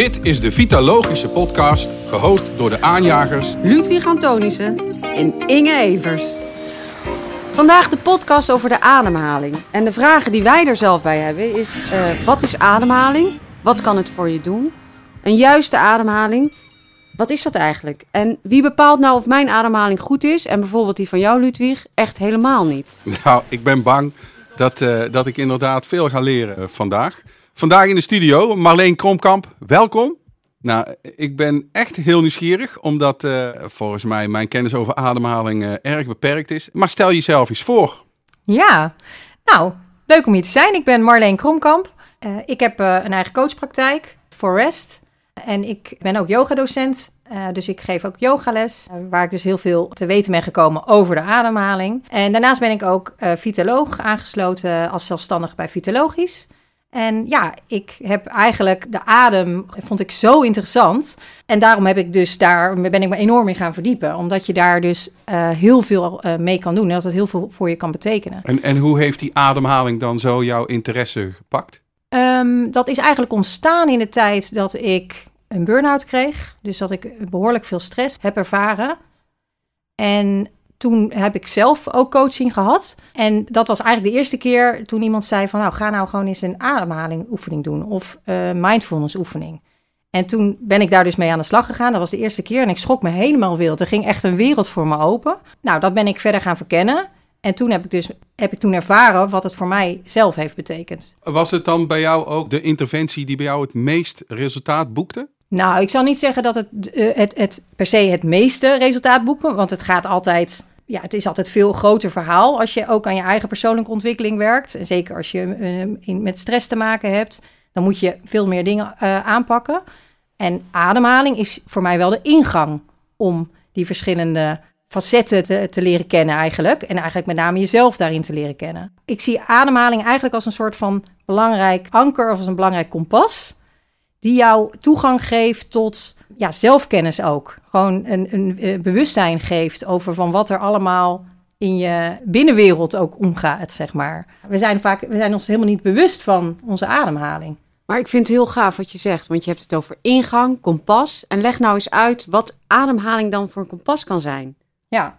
Dit is de Vitalogische podcast, gehost door de aanjagers Ludwig Antonissen en Inge Evers. Vandaag de podcast over de ademhaling. En de vragen die wij er zelf bij hebben is: eh, wat is ademhaling? Wat kan het voor je doen? Een juiste ademhaling. Wat is dat eigenlijk? En wie bepaalt nou of mijn ademhaling goed is en bijvoorbeeld die van jou, Ludwig, echt helemaal niet? Nou, ik ben bang dat, eh, dat ik inderdaad veel ga leren eh, vandaag. Vandaag in de studio Marleen Kromkamp, welkom. Nou, ik ben echt heel nieuwsgierig, omdat uh, volgens mij mijn kennis over ademhaling uh, erg beperkt is. Maar stel jezelf eens voor. Ja, nou, leuk om hier te zijn. Ik ben Marleen Kromkamp. Uh, ik heb een eigen coachpraktijk, Forest. En ik ben ook yogadocent, dus ik geef ook yogales, waar ik dus heel veel te weten ben gekomen over de ademhaling. En daarnaast ben ik ook vitaloog aangesloten als zelfstandig bij Vitalogisch. En ja, ik heb eigenlijk de adem, vond ik zo interessant. En daarom heb ik dus daar, ben ik me enorm in gaan verdiepen. Omdat je daar dus uh, heel veel uh, mee kan doen. En dat het heel veel voor je kan betekenen. En, en hoe heeft die ademhaling dan zo jouw interesse gepakt? Um, dat is eigenlijk ontstaan in de tijd dat ik een burn-out kreeg. Dus dat ik behoorlijk veel stress heb ervaren. En toen heb ik zelf ook coaching gehad. En dat was eigenlijk de eerste keer toen iemand zei van... nou, ga nou gewoon eens een ademhaling oefening doen of uh, mindfulness oefening. En toen ben ik daar dus mee aan de slag gegaan. Dat was de eerste keer en ik schrok me helemaal wild. Er ging echt een wereld voor me open. Nou, dat ben ik verder gaan verkennen. En toen heb ik dus heb ik toen ervaren wat het voor mij zelf heeft betekend. Was het dan bij jou ook de interventie die bij jou het meest resultaat boekte? Nou, ik zal niet zeggen dat het, uh, het, het per se het meeste resultaat boeken, want het gaat altijd ja, het is altijd veel groter verhaal als je ook aan je eigen persoonlijke ontwikkeling werkt. En zeker als je uh, met stress te maken hebt, dan moet je veel meer dingen uh, aanpakken. En ademhaling is voor mij wel de ingang om die verschillende facetten te, te, leren kennen eigenlijk. En eigenlijk met name jezelf daarin te leren kennen. Ik zie ademhaling eigenlijk als een soort van belangrijk anker of als een belangrijk kompas. Die jou toegang geeft tot ja, zelfkennis ook. Gewoon een, een, een, bewustzijn geeft over van wat er allemaal in je binnenwereld ook omgaat, zeg maar. We zijn, vaak, we zijn ons helemaal niet bewust van onze ademhaling. Maar ik vind het heel gaaf wat je zegt, want je hebt het over ingang, kompas. En leg nou eens uit wat ademhaling dan voor een kompas kan zijn. Ja,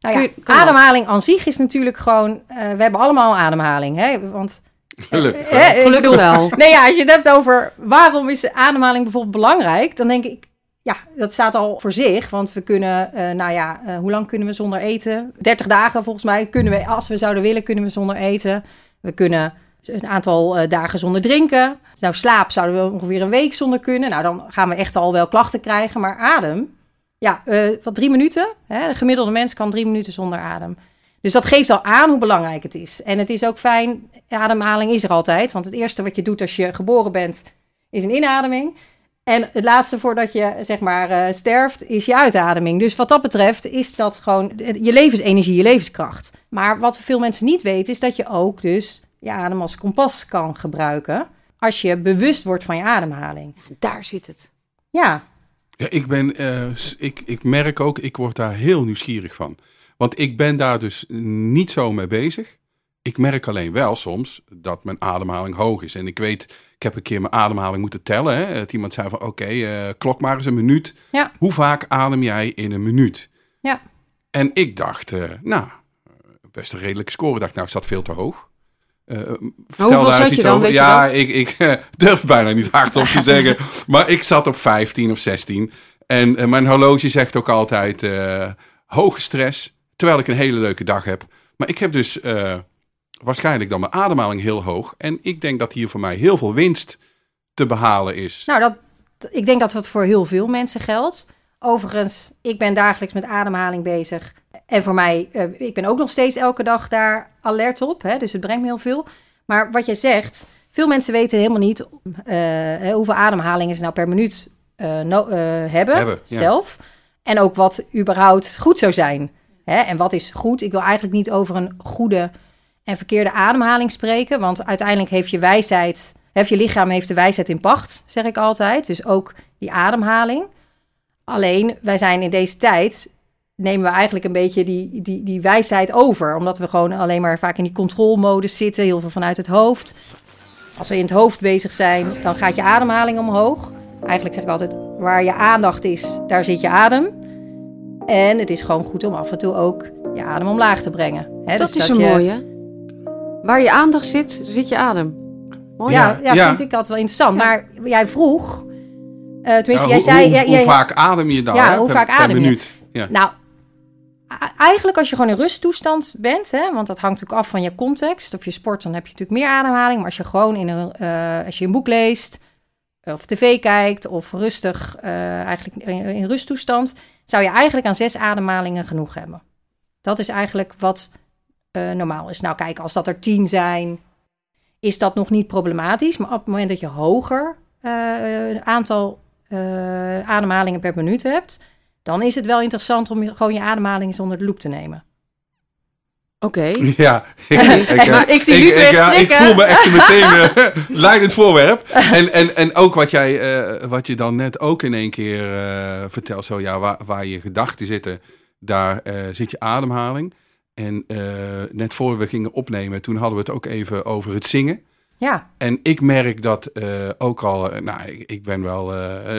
nou ja, ademhaling aan zich is natuurlijk gewoon... Uh, we hebben allemaal ademhaling, hè? Want Gelukkig, eh, Gelukkig wel. Nee, ja, als je het hebt over waarom is ademhaling bijvoorbeeld belangrijk, dan denk ik, ja, dat staat al voor zich. Want we kunnen, uh, nou ja, uh, hoe lang kunnen we zonder eten? 30 dagen volgens mij kunnen we, als we zouden willen, kunnen we zonder eten. We kunnen een aantal uh, dagen zonder drinken. Nou, slaap zouden we ongeveer een week zonder kunnen. Nou, dan gaan we echt al wel klachten krijgen. Maar adem, ja, wat drie minuten. Hè? De gemiddelde mens kan drie minuten zonder adem. Dus dat geeft al aan hoe belangrijk het is. En het is ook fijn, ademhaling is er altijd. Want het eerste wat je doet als je geboren bent, is een inademing. En het laatste voordat je zeg maar uh, sterft, is je uitademing. Dus wat dat betreft is dat gewoon je levensenergie, je levenskracht. Maar wat veel mensen niet weten, is dat je ook dus je adem als kompas kan gebruiken. Als je bewust wordt van je ademhaling. Daar zit het. Ja. Ja, ik ben, uh, ik, ik merk ook, ik word daar heel nieuwsgierig van. Want ik ben daar dus niet zo mee bezig. Ik merk alleen wel soms dat mijn ademhaling hoog is. En ik weet, ik heb een keer mijn ademhaling moeten tellen. Hè. Dat iemand zei van, oké, okay, uh, klok maar eens een minuut. Ja. Hoe vaak adem jij in een minuut? Ja. En ik dacht, uh, nou, best een redelijke score. Ik dacht, nou, is dat veel te hoog? Uh, vertel daar eens iets dan, over. Ja, ik, ik durf bijna niet hardop te zeggen. Maar ik zat op 15 of 16. En mijn horloge zegt ook altijd hoge stress. Terwijl ik een hele leuke dag heb. Maar ik heb dus waarschijnlijk dan mijn ademhaling heel hoog. En ik denk dat hier voor mij heel veel winst te behalen is. Nou, dat, ik denk dat het voor heel veel mensen geldt. Overigens, ik ben dagelijks met ademhaling bezig. En voor mij, uh, ik ben ook nog steeds elke dag daar alert op. Hè, dus het brengt me heel veel. Maar wat je zegt, veel mensen weten helemaal niet uh, hoeveel ademhalingen ze nou per minuut uh, no, hebben, hebben ja. zelf. En ook wat überhaupt goed zou zijn. Hè? En wat is goed? Ik wil eigenlijk niet over een goede en verkeerde ademhaling spreken. Want uiteindelijk heeft je wijsheid, heeft je lichaam heeft de wijsheid in pacht, zeg ik altijd. Dus ook die ademhaling. Alleen, wij zijn in deze tijd, nemen we eigenlijk een beetje die, die, die wijsheid over. Omdat we gewoon alleen maar vaak in die controlmodus zitten, heel veel vanuit het hoofd. Als we in het hoofd bezig zijn, dan gaat je ademhaling omhoog. eigenlijk zeg ik altijd, waar je aandacht is, daar zit je adem. En het is gewoon goed om af en toe ook je adem omlaag te brengen. Dat Dus is een je- mooie. Waar je aandacht zit, zit je adem. Mooi. Ja, ja, Ja. vind ik altijd wel interessant. Maar jij vroeg, eh, tenminste, Ja, jij hoe, zei... hoe, jij- hoe jij- vaak adem je dan? Ja, hè, hoe per- vaak per adem je? minuut? Ja. Nou, eigenlijk als je gewoon in rusttoestand bent, hè, want dat hangt natuurlijk af van je context. Of je sport, dan heb je natuurlijk meer ademhaling. Maar als je gewoon in een, eh, als je een boek leest, of tv kijkt, of rustig, eh, eigenlijk in, in rusttoestand, zou je eigenlijk aan zes ademhalingen genoeg hebben. Dat is eigenlijk wat eh, normaal is. Nou, kijk, als dat er tien zijn, is dat nog niet problematisch. Maar op het moment dat je hoger eh, een aantal eh, ademhalingen per minuut hebt, dan is het wel interessant om je, gewoon je ademhaling eens onder de loep te nemen. Oké. Ja, ik, ik, Maar ik zie Ludwig ja, ik voel me echt meteen eh, leidend voorwerp. En, en, en ook wat, jij, eh, wat je dan net ook in één keer eh, vertelt, zo ja, waar, waar je gedachten zitten, daar eh, zit je ademhaling. En eh, net voor we gingen opnemen, toen hadden we het ook even over het zingen. Ja, En ik merk dat eh, ook al, eh, nou, ik, ben wel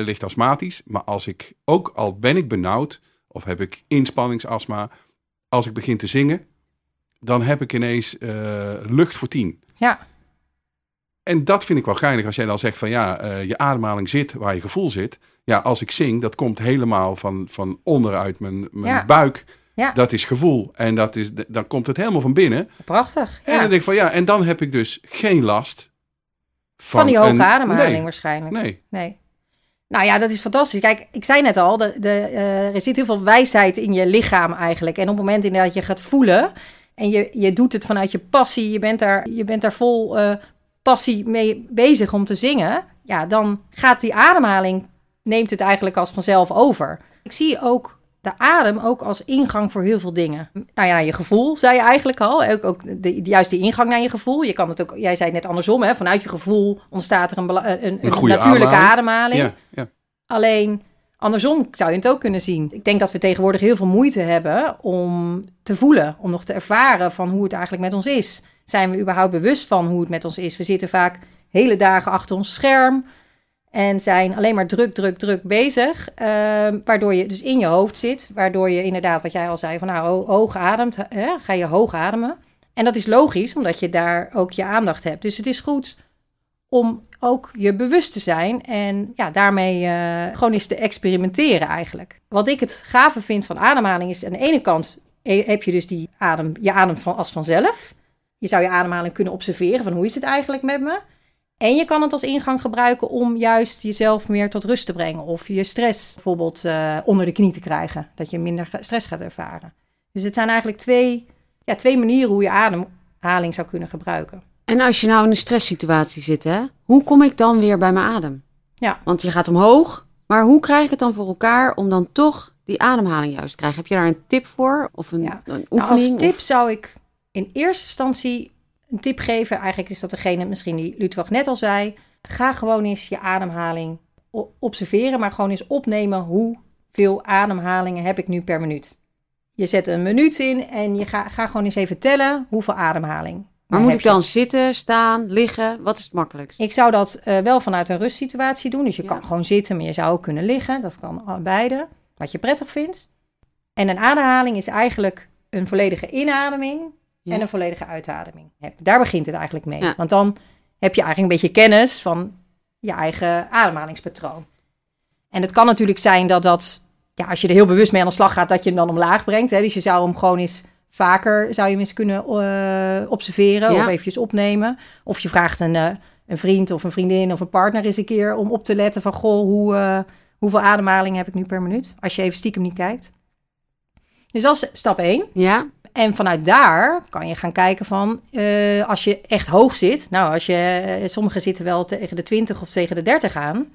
licht astmatisch, maar als ik, ook al ben ik benauwd of heb ik inspanningsastma, als ik begin te zingen, dan heb ik ineens lucht voor tien. ja, En dat vind ik wel geinig als jij dan zegt van ja, je ademhaling zit waar je gevoel zit. Ja, als ik zing, dat komt helemaal van, van onderuit mijn, mijn Ja. buik. Ja. Dat is gevoel. En dat is, dan komt het helemaal van binnen. prachtig. En dan denk ik van ja, en dan heb ik dus geen last van, Van die hoge een- ademhaling Nee, waarschijnlijk. nee. Nee. Nou ja, dat is fantastisch. Kijk, ik zei net al, de, de, eh, er zit heel veel wijsheid in je lichaam eigenlijk. En op het moment inderdaad je gaat voelen en je, je doet het vanuit je passie, je bent daar, je bent daar vol eh, passie mee bezig om te zingen, ja, dan gaat die ademhaling, neemt het eigenlijk als vanzelf over. Ik zie ook de adem ook als ingang voor heel veel dingen. Nou ja, je gevoel, zei je eigenlijk al. Ook, ook de, juist die ingang naar je gevoel. Je kan het ook, jij zei het net andersom, hè? vanuit je gevoel ontstaat er een, een, een, natuurlijke ademhaling. ademhaling. Ja, ja. Alleen andersom zou je het ook kunnen zien. Ik denk dat we tegenwoordig heel veel moeite hebben om te voelen, om nog te ervaren van hoe het eigenlijk met ons is. Zijn we überhaupt bewust van hoe het met ons is? We zitten vaak hele dagen achter ons scherm en zijn alleen maar druk, druk, druk bezig. ehm, waardoor je dus in je hoofd zit, waardoor je inderdaad, wat jij al zei, van nou, ho- hoog ademt, hè, ga je hoog ademen. En dat is logisch, omdat je daar ook je aandacht hebt. Dus het is goed om ook je bewust te zijn en ja, daarmee eh, gewoon eens te experimenteren eigenlijk. Wat ik het gave vind van ademhaling is aan de ene kant heb je dus die adem, je adem van, als vanzelf. Je zou je ademhaling kunnen observeren van hoe is het eigenlijk met me. En je kan het als ingang gebruiken om juist jezelf meer tot rust te brengen. Of je stress bijvoorbeeld eh, onder de knie te krijgen. Dat je minder stress gaat ervaren. Dus het zijn eigenlijk twee, ja, twee manieren hoe je ademhaling zou kunnen gebruiken. En als je nou in een stresssituatie zit, hè? Hoe kom ik dan weer bij mijn adem? Ja. Want je gaat omhoog, maar hoe krijg ik het dan voor elkaar om dan toch die ademhaling juist te krijgen? Heb je daar een tip voor? Of een, Ja. een Nou, oefening? als tip Of- zou ik in eerste instantie een tip geven. Eigenlijk is dat degene misschien die Ludwig net al zei. Ga gewoon eens je ademhaling observeren, maar gewoon eens opnemen hoeveel ademhalingen heb ik nu per minuut. Je zet een minuut in en je ga, ga gewoon eens even tellen hoeveel ademhaling. maar moet ik je. dan zitten, staan, liggen? Wat is het makkelijkst? Ik zou dat eh, wel vanuit een rustsituatie doen. Dus je Ja. kan gewoon zitten, maar je zou ook kunnen liggen. Dat kan beide, wat je prettig vindt. En een ademhaling is eigenlijk een volledige inademing Ja. en een volledige uitademing. Heb- Daar begint het eigenlijk mee. Ja. Want dan heb je eigenlijk een beetje kennis van je eigen ademhalingspatroon. En het kan natuurlijk zijn dat dat, ja, als je er heel bewust mee aan de slag gaat, dat je hem dan omlaag brengt. Hè? Dus je zou hem gewoon eens vaker, zou je hem eens kunnen eh, observeren Ja. of eventjes opnemen. Of je vraagt een, eh, een vriend of een vriendin of een partner eens een keer om op te letten van, goh, hoe, eh, hoeveel ademhaling heb ik nu per minuut? Als je even stiekem niet kijkt. Dus dat is stap 1. Ja? En vanuit daar kan je gaan kijken van, eh, als je echt hoog zit, nou, als je, eh, sommigen zitten wel tegen de 20 of tegen de 30 aan,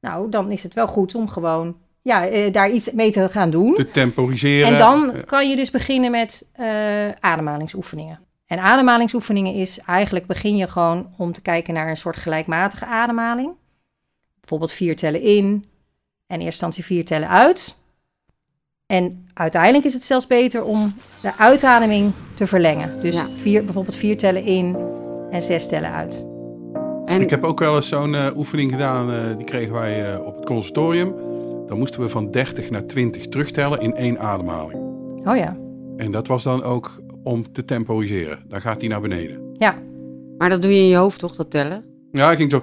nou, dan is het wel goed om gewoon, ja, eh, daar iets mee te gaan doen. Te temporiseren. En dan kan je dus beginnen met ademhalingsoefeningen. En ademhalingsoefeningen is eigenlijk begin je gewoon om te kijken naar een soort gelijkmatige ademhaling. Bijvoorbeeld vier tellen in en in eerste instantie vier tellen uit. En uiteindelijk is het zelfs beter om de uitademing te verlengen. Dus Ja. vier, bijvoorbeeld vier tellen in en zes tellen uit. En Ik heb ook wel eens zo'n eh, oefening gedaan, eh, die kregen wij eh, op het conservatorium. Dan moesten we van 30 naar 20 terugtellen in één ademhaling. Oh ja. En dat was dan ook om te temporiseren. Dan gaat hij naar beneden. Ja. Maar dat doe je in je hoofd toch, dat tellen? Ja, ik ging zo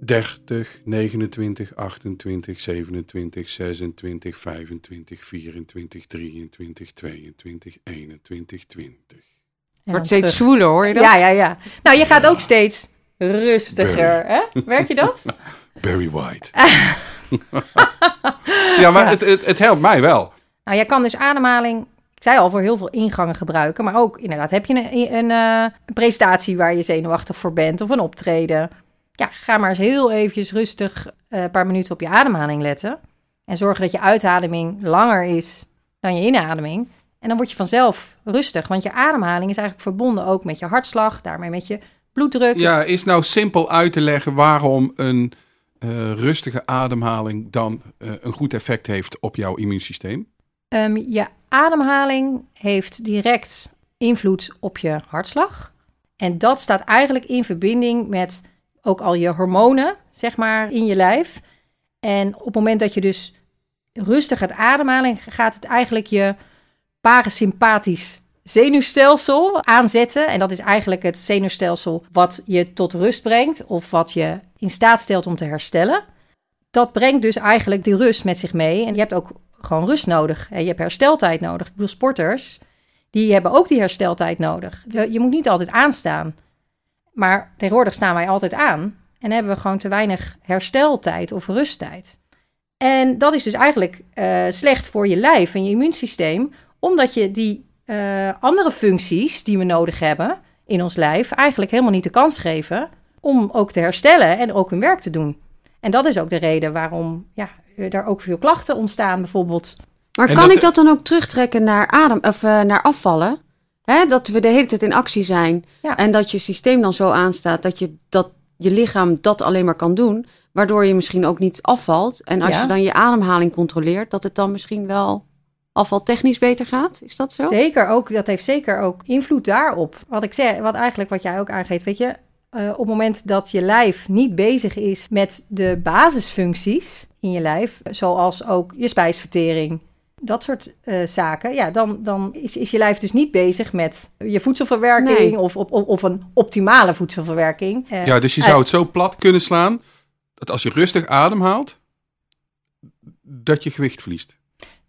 30, 29, 28, 27, 26, 25, 24, 23, 22, 21, 20. En Wordt steeds zwoeler, hoor je dat? Ja, ja, ja. Nou, je gaat ook steeds rustiger. Hè? Merk je dat? Barry White. ja, maar Het, het, het helpt mij wel. Nou, jij kan dus ademhaling, ik zei al, voor heel veel ingangen gebruiken. Maar ook inderdaad, heb je een, een, eh, een presentatie waar je zenuwachtig voor bent of een optreden. Ja, ga maar eens heel eventjes rustig eh, een paar minuten op je ademhaling letten. En zorgen dat je uitademing langer is dan je inademing. En dan word je vanzelf rustig, want je ademhaling is eigenlijk verbonden ook met je hartslag, daarmee met je bloeddruk. Ja, is nou simpel uit te leggen waarom een eh, rustige ademhaling dan eh, een goed effect heeft op jouw immuunsysteem? Ehm, je ademhaling heeft direct invloed op je hartslag. En dat staat eigenlijk in verbinding met ook al je hormonen, zeg maar, in je lijf. En op het moment dat je dus rustig gaat ademhalen, gaat het eigenlijk je parasympathisch zenuwstelsel aanzetten. En dat is eigenlijk het zenuwstelsel wat je tot rust brengt of wat je in staat stelt om te herstellen. Dat brengt dus eigenlijk die rust met zich mee. En je hebt ook gewoon rust nodig. En je hebt hersteltijd nodig. Ik bedoel, sporters, die hebben ook die hersteltijd nodig. Je, je moet niet altijd aanstaan. Maar tegenwoordig staan wij altijd aan. En hebben we gewoon te weinig hersteltijd of rusttijd. En dat is dus eigenlijk eh, slecht voor je lijf en je immuunsysteem. Omdat je die eh, andere functies die we nodig hebben in ons lijf... eigenlijk helemaal niet de kans geven om ook te herstellen en ook hun werk te doen. En dat is ook de reden waarom ja, er ook veel klachten ontstaan, bijvoorbeeld. Maar En kan dat- ik dat dan ook terugtrekken naar, adem, of, eh, naar afvallen? Hè, dat we de hele tijd in actie zijn. Ja. En dat je systeem dan zo aanstaat dat je, dat je lichaam dat alleen maar kan doen. Waardoor je misschien ook niet afvalt. En als Ja. je dan je ademhaling controleert, dat het dan misschien wel afvaltechnisch beter gaat. Is dat zo? Zeker ook, dat heeft zeker ook invloed daarop. Wat ik zeg, wat eigenlijk wat jij ook aangeeft, weet je, eh, op het moment dat je lijf niet bezig is met de basisfuncties in je lijf, zoals ook je spijsvertering, dat soort eh, zaken, ja, dan, dan is, is je lijf dus niet bezig met je voedselverwerking Nee. of, of, of een optimale voedselverwerking. Ja, dus je zou het zo plat kunnen slaan dat als je rustig ademhaalt, dat je gewicht verliest.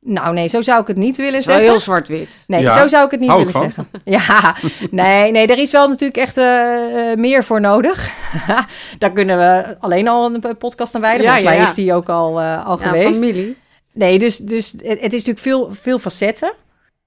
Nou nee, zo zou ik het niet willen Het is wel zeggen. heel zwart-wit. Nee, Ja, zo zou ik het niet hou willen zeggen. Ja, nee, nee, er is wel natuurlijk echt eh, eh, meer voor nodig. Daar kunnen we alleen al een podcast aan wijden. Ja, Volgens ja, mij ja. is die ook al, eh, al Ja, geweest. familie. Nee, dus, dus het, is natuurlijk veel, veel facetten.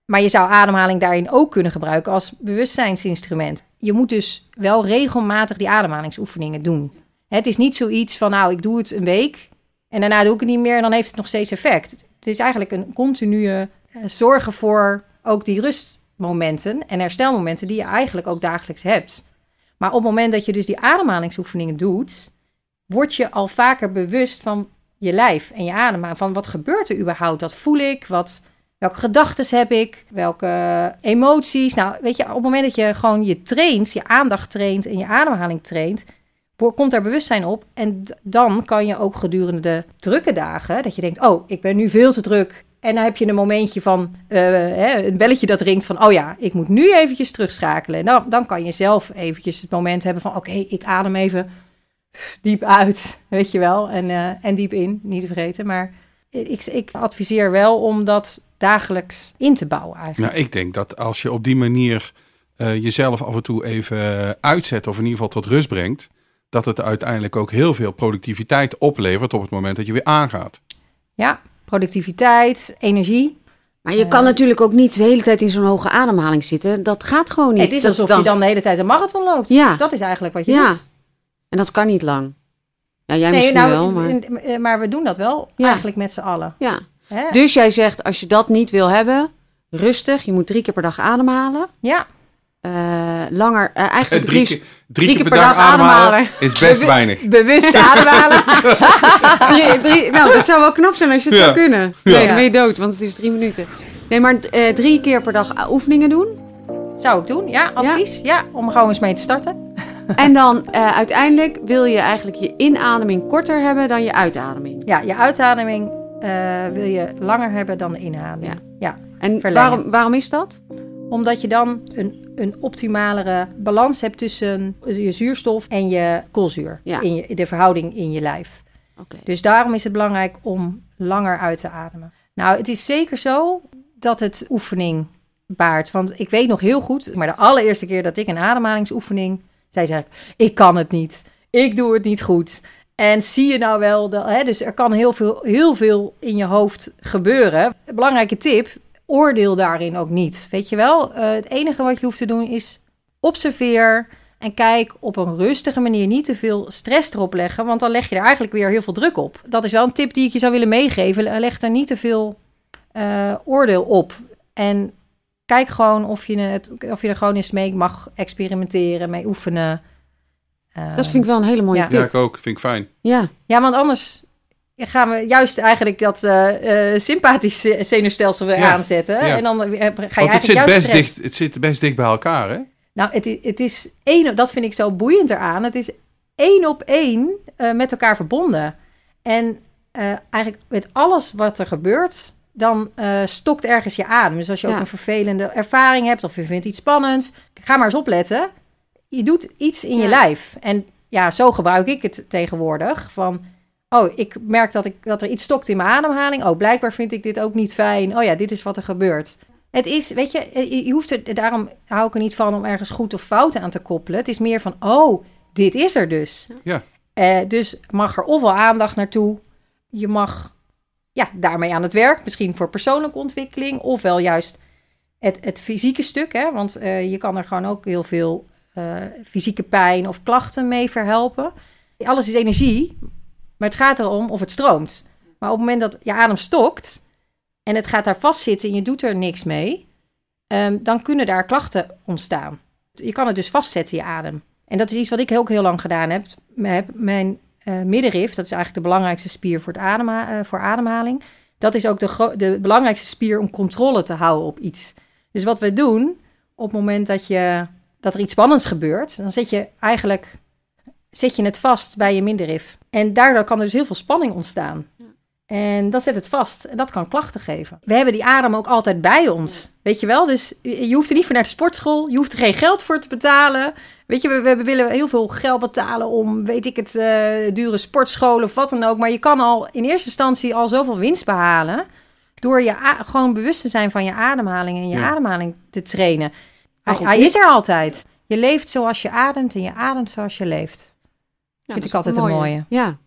Maar je zou ademhaling daarin ook kunnen gebruiken als bewustzijnsinstrument. Je moet dus wel regelmatig die ademhalingsoefeningen doen. Het is niet zoiets van, nou, ik doe het een week en daarna doe ik het niet meer en dan heeft het nog steeds effect. Het is eigenlijk een continue eh, zorgen voor ook die rustmomenten en herstelmomenten die je eigenlijk ook dagelijks hebt. Maar op het moment dat je dus die ademhalingsoefeningen doet, word je al vaker bewust van je lijf en je adem. Van wat gebeurt er überhaupt? Wat voel ik? Wat, welke gedachten heb ik? Welke emoties? Nou, weet je, op het moment dat je gewoon je traint, je aandacht traint en je ademhaling traint, komt er bewustzijn op. En dan kan je ook gedurende de drukke dagen, dat je denkt, oh, ik ben nu veel te druk. En dan heb je een momentje van, eh, hè, een belletje dat ringt van, oh ja, ik moet nu eventjes terugschakelen. En dan, dan kan je zelf eventjes het moment hebben van, oké, ik adem even diep uit, weet je wel. En, eh, en diep in, niet te vergeten. Maar ik, ik adviseer wel om dat dagelijks in te bouwen eigenlijk. Nou, ik denk dat als je op die manier eh, jezelf af en toe even eh, uitzet of in ieder geval tot rust brengt, dat het uiteindelijk ook heel veel productiviteit oplevert op het moment dat je weer aangaat. Ja, productiviteit, energie. Maar je kan natuurlijk ook niet de hele tijd in zo'n hoge ademhaling zitten. Dat gaat gewoon niet. het is Dat alsof je dan de hele tijd een marathon loopt. Ja. Dat is eigenlijk wat je Ja. doet. En dat kan niet lang. Ja, jij Nee, misschien nou, wel, maar... maar we doen dat wel Ja. eigenlijk met z'n allen. Ja. Hè? Dus jij zegt, als je dat niet wil hebben, rustig. Je moet drie keer per dag ademhalen. ja, Eh, langer, eh, eigenlijk drie, keer, drie, keer per dag, ademhalen. ademhalen is best weinig. bewust ademhalen. drie, drie, nou, dat zou wel knap zijn als je het Ja. zou kunnen. Nee, Ja. dan ben je dood, want het is drie minuten. Nee, maar eh, drie keer per dag oefeningen doen. Zou ik doen, ja, advies. Ja. om gewoon eens mee te starten. En dan eh, uiteindelijk wil je eigenlijk je inademing korter hebben dan je uitademing. Ja, je uitademing eh, wil je langer hebben dan de inademing. Ja. En Verlengen. waarom, waarom is dat? Omdat je dan een, een optimalere balans hebt tussen je zuurstof en je koolzuur. Ja. In je, de verhouding in je lijf. Oké. Dus daarom is het belangrijk om langer uit te ademen. Nou, het is zeker zo dat het oefening baart. Want ik weet nog heel goed, maar de allereerste keer dat ik een ademhalingsoefening zei, zei ik, kan het niet. Ik doe het niet goed. En zie je nou wel, hè, dus er kan heel veel, heel veel in je hoofd gebeuren. Belangrijke tip, oordeel daarin ook niet. Weet je wel, Eh, het enige wat je hoeft te doen is observeer en kijk op een rustige manier. Niet te veel stress erop leggen, want dan leg je er eigenlijk weer heel veel druk op. Dat is wel een tip die ik je zou willen meegeven. Leg er niet te veel eh, oordeel op. En kijk gewoon of je, het, of je er gewoon eens mee mag experimenteren, mee oefenen. Eh, Dat vind ik wel een hele mooie ja. Ja, tip. ik ook. Vind ik fijn. Ja. Ja, want anders gaan we juist eigenlijk dat eh eh sympathische zenuwstelsel weer Ja, aanzetten. ja. En dan ga je Want het eigenlijk zit, juist best stress. dicht, het zit best dicht bij elkaar, hè? Nou, het, het is één, dat vind ik zo boeiend eraan. Het is één op één eh, met elkaar verbonden. En eh, eigenlijk met alles wat er gebeurt, dan eh, stokt ergens je adem. Dus als je Ja. ook een vervelende ervaring hebt of je vindt iets spannends, ga maar eens opletten. Je doet iets in je lijf. En ja, zo gebruik ik het tegenwoordig. Van, oh, ik merk dat, ik, dat er iets stokt in mijn ademhaling. Oh, blijkbaar vind ik dit ook niet fijn. Oh ja, dit is wat er gebeurt. Het is, weet je, je je hoeft er, daarom hou ik er niet van om ergens goed of fout aan te koppelen. Het is meer van, oh, dit is er dus. Ja. Eh, dus mag er ofwel aandacht naartoe. Je mag ja, daarmee aan het werk, misschien voor persoonlijke ontwikkeling, ofwel juist het, het fysieke stuk. Hè? Want eh, je kan er gewoon ook heel veel eh, fysieke pijn of klachten mee verhelpen. Alles is energie, maar het gaat erom of het stroomt. Maar op het moment dat je adem stokt en het gaat daar vastzitten en je doet er niks mee, ehm, dan kunnen daar klachten ontstaan. Je kan het dus vastzetten, je adem. En dat is iets wat ik ook heel lang gedaan heb. mijn middenrif, dat is eigenlijk de belangrijkste spier voor, het adema, eh, voor ademhaling. Dat is ook de, de belangrijkste spier om controle te houden op iets. Dus wat we doen op het moment dat, je, dat er iets spannends gebeurt, dan zet je eigenlijk zet je het vast bij je middenrif. En daardoor kan dus heel veel spanning ontstaan. En dan zet het vast en dat kan klachten geven. We hebben die adem ook altijd bij ons. Weet je wel? Dus je hoeft er niet voor naar de sportschool. Je hoeft er geen geld voor te betalen. Weet je, we, we willen heel veel geld betalen om, weet ik het, eh, dure sportscholen of wat dan ook. Maar je kan al in eerste instantie al zoveel winst behalen. Door je gewoon bewust te zijn van je ademhaling en je Ja. ademhaling te trainen. Hij, is er altijd. Je leeft zoals je ademt en je ademt zoals je leeft. Ja, Vind dat ik altijd een mooie. Ja.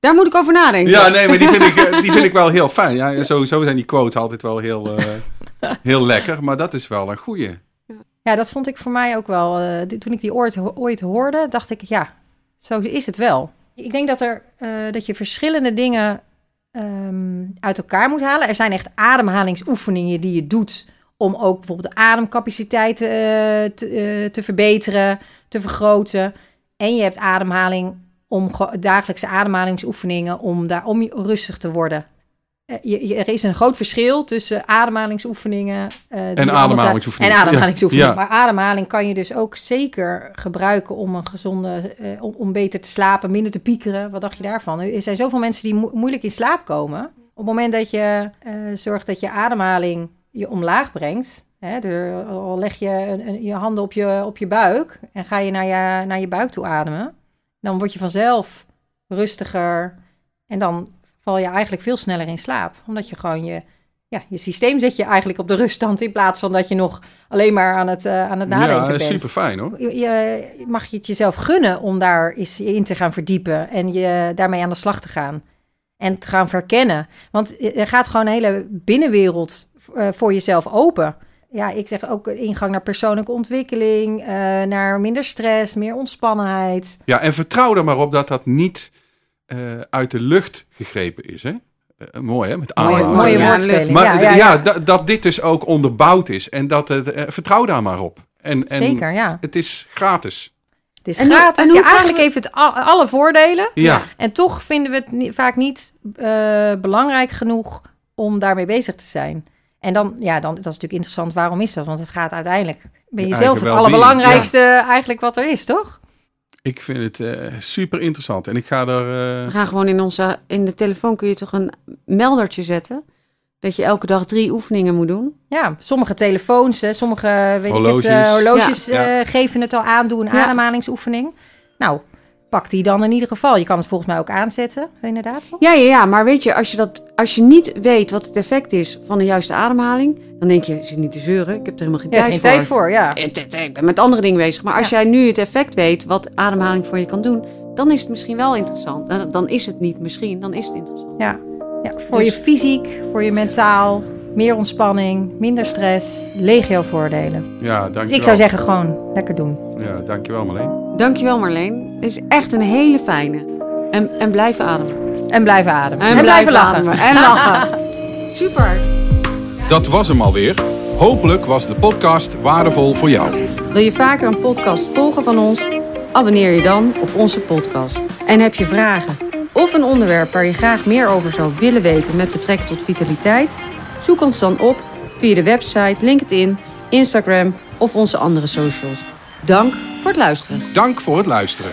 Daar moet ik over nadenken. Ja, nee, maar die vind ik, eh, die vind ik wel heel fijn. Ja, sowieso zijn die quotes altijd wel heel, eh, heel lekker. Maar dat is wel een goeie. Ja, dat vond ik voor mij ook wel. eh, toen ik die ooit, ooit hoorde, dacht ik, ja, zo is het wel. Ik denk dat, er, eh, dat je verschillende dingen ehm, uit elkaar moet halen. Er zijn echt ademhalingsoefeningen die je doet om ook bijvoorbeeld de ademcapaciteit eh, te, eh, te verbeteren, te vergroten. En je hebt ademhaling om ge- dagelijkse ademhalingsoefeningen om daar om rustig te worden. Eh, je, je- er is een groot verschil tussen ademhalingsoefeningen eh, En ademhalingsoefeningen. En ademhalingsoefeningen. Ja. Maar ademhaling kan je dus ook zeker gebruiken om een gezonde, eh, om, om beter te slapen, minder te piekeren. Wat dacht je daarvan? Er zijn zoveel mensen die mo- moeilijk in slaap komen. Op het moment dat je zorgt dat je ademhaling je omlaag brengt. Hè, leg je een- een- je handen op je, op je buik en ga je naar, je naar je buik toe ademen. Dan word je vanzelf rustiger. En dan val je eigenlijk veel sneller in slaap. Omdat je gewoon je, ja, je systeem zet je eigenlijk op de ruststand. In plaats van dat je nog alleen maar aan het, eh, aan het nadenken ja, bent. super fijn hoor. Je, je- mag je het jezelf gunnen om daar eens in te gaan verdiepen en je daarmee aan de slag te gaan. En te gaan verkennen. Want er gaat gewoon een hele binnenwereld eh, voor jezelf open. Ja, ik zeg ook ingang naar persoonlijke ontwikkeling, eh, naar minder stress, meer ontspannenheid. Ja, en vertrouw er maar op dat dat niet eh, uit de lucht gegrepen is. Hè? Eh, mooi hè, met Mooie, mooie Ja, woordspeling. Maar ja, ja, ja, ja. dat, dat dit dus ook onderbouwd is. En dat het, vertrouw daar maar op. En, en Zeker, ja. Het is gratis. Het is En gratis. en hoe eigenlijk heeft het al- alle voordelen. Ja, En toch vinden we het ni- vaak niet eh, belangrijk genoeg om daarmee bezig te zijn. En dan, ja, dan dat is natuurlijk interessant. Waarom is dat? Want het gaat uiteindelijk. Ben je Je zelf het allerbelangrijkste eigenlijk wat er is, toch? Ik vind het eh, super interessant. En ik ga er... We eh, gaan gewoon in onze... In de telefoon kun je toch een meldertje zetten? Dat je elke dag drie oefeningen moet doen. Ja, sommige telefoons, hè, sommige weet Horloges. Ik het, eh, horloges Ja. eh, geven het al aan, doe een Ja. ademhalingsoefening. Nou, pak die dan in ieder geval. Je kan het volgens mij ook aanzetten, inderdaad. toch? Ja, ja, ja. Maar weet je, als je, dat, als je niet weet wat het effect is van de juiste ademhaling... dan denk je, je zit niet te zeuren. Ik heb er helemaal geen Ja, tijd geen voor. tijd voor, ja. Eh, Ik ben met andere dingen bezig. Maar als jij nu het effect weet wat ademhaling voor je kan doen... dan is het misschien wel interessant. Dan- Dan is het niet misschien, dan is het interessant. Ja, ja voor Dus- je fysiek, voor je mentaal, meer ontspanning, minder stress, legio voordelen. ja, dankjewel. Dus ik zou zeggen gewoon lekker doen. Ja, dankjewel Marleen. Dankjewel Marleen. Het is echt een hele fijne. En, en blijven ademen. En blijven ademen. En, blijven lachen. ademen. En lachen. Super. Dat was hem alweer. Hopelijk was de podcast waardevol voor jou. Wil je vaker een podcast volgen van ons? Abonneer je dan op onze podcast. En heb je vragen of een onderwerp waar je graag meer over zou willen weten met betrekking tot vitaliteit? Zoek ons dan op via de website, LinkedIn, Instagram of onze andere socials. Dank voor het luisteren. Dank voor het luisteren.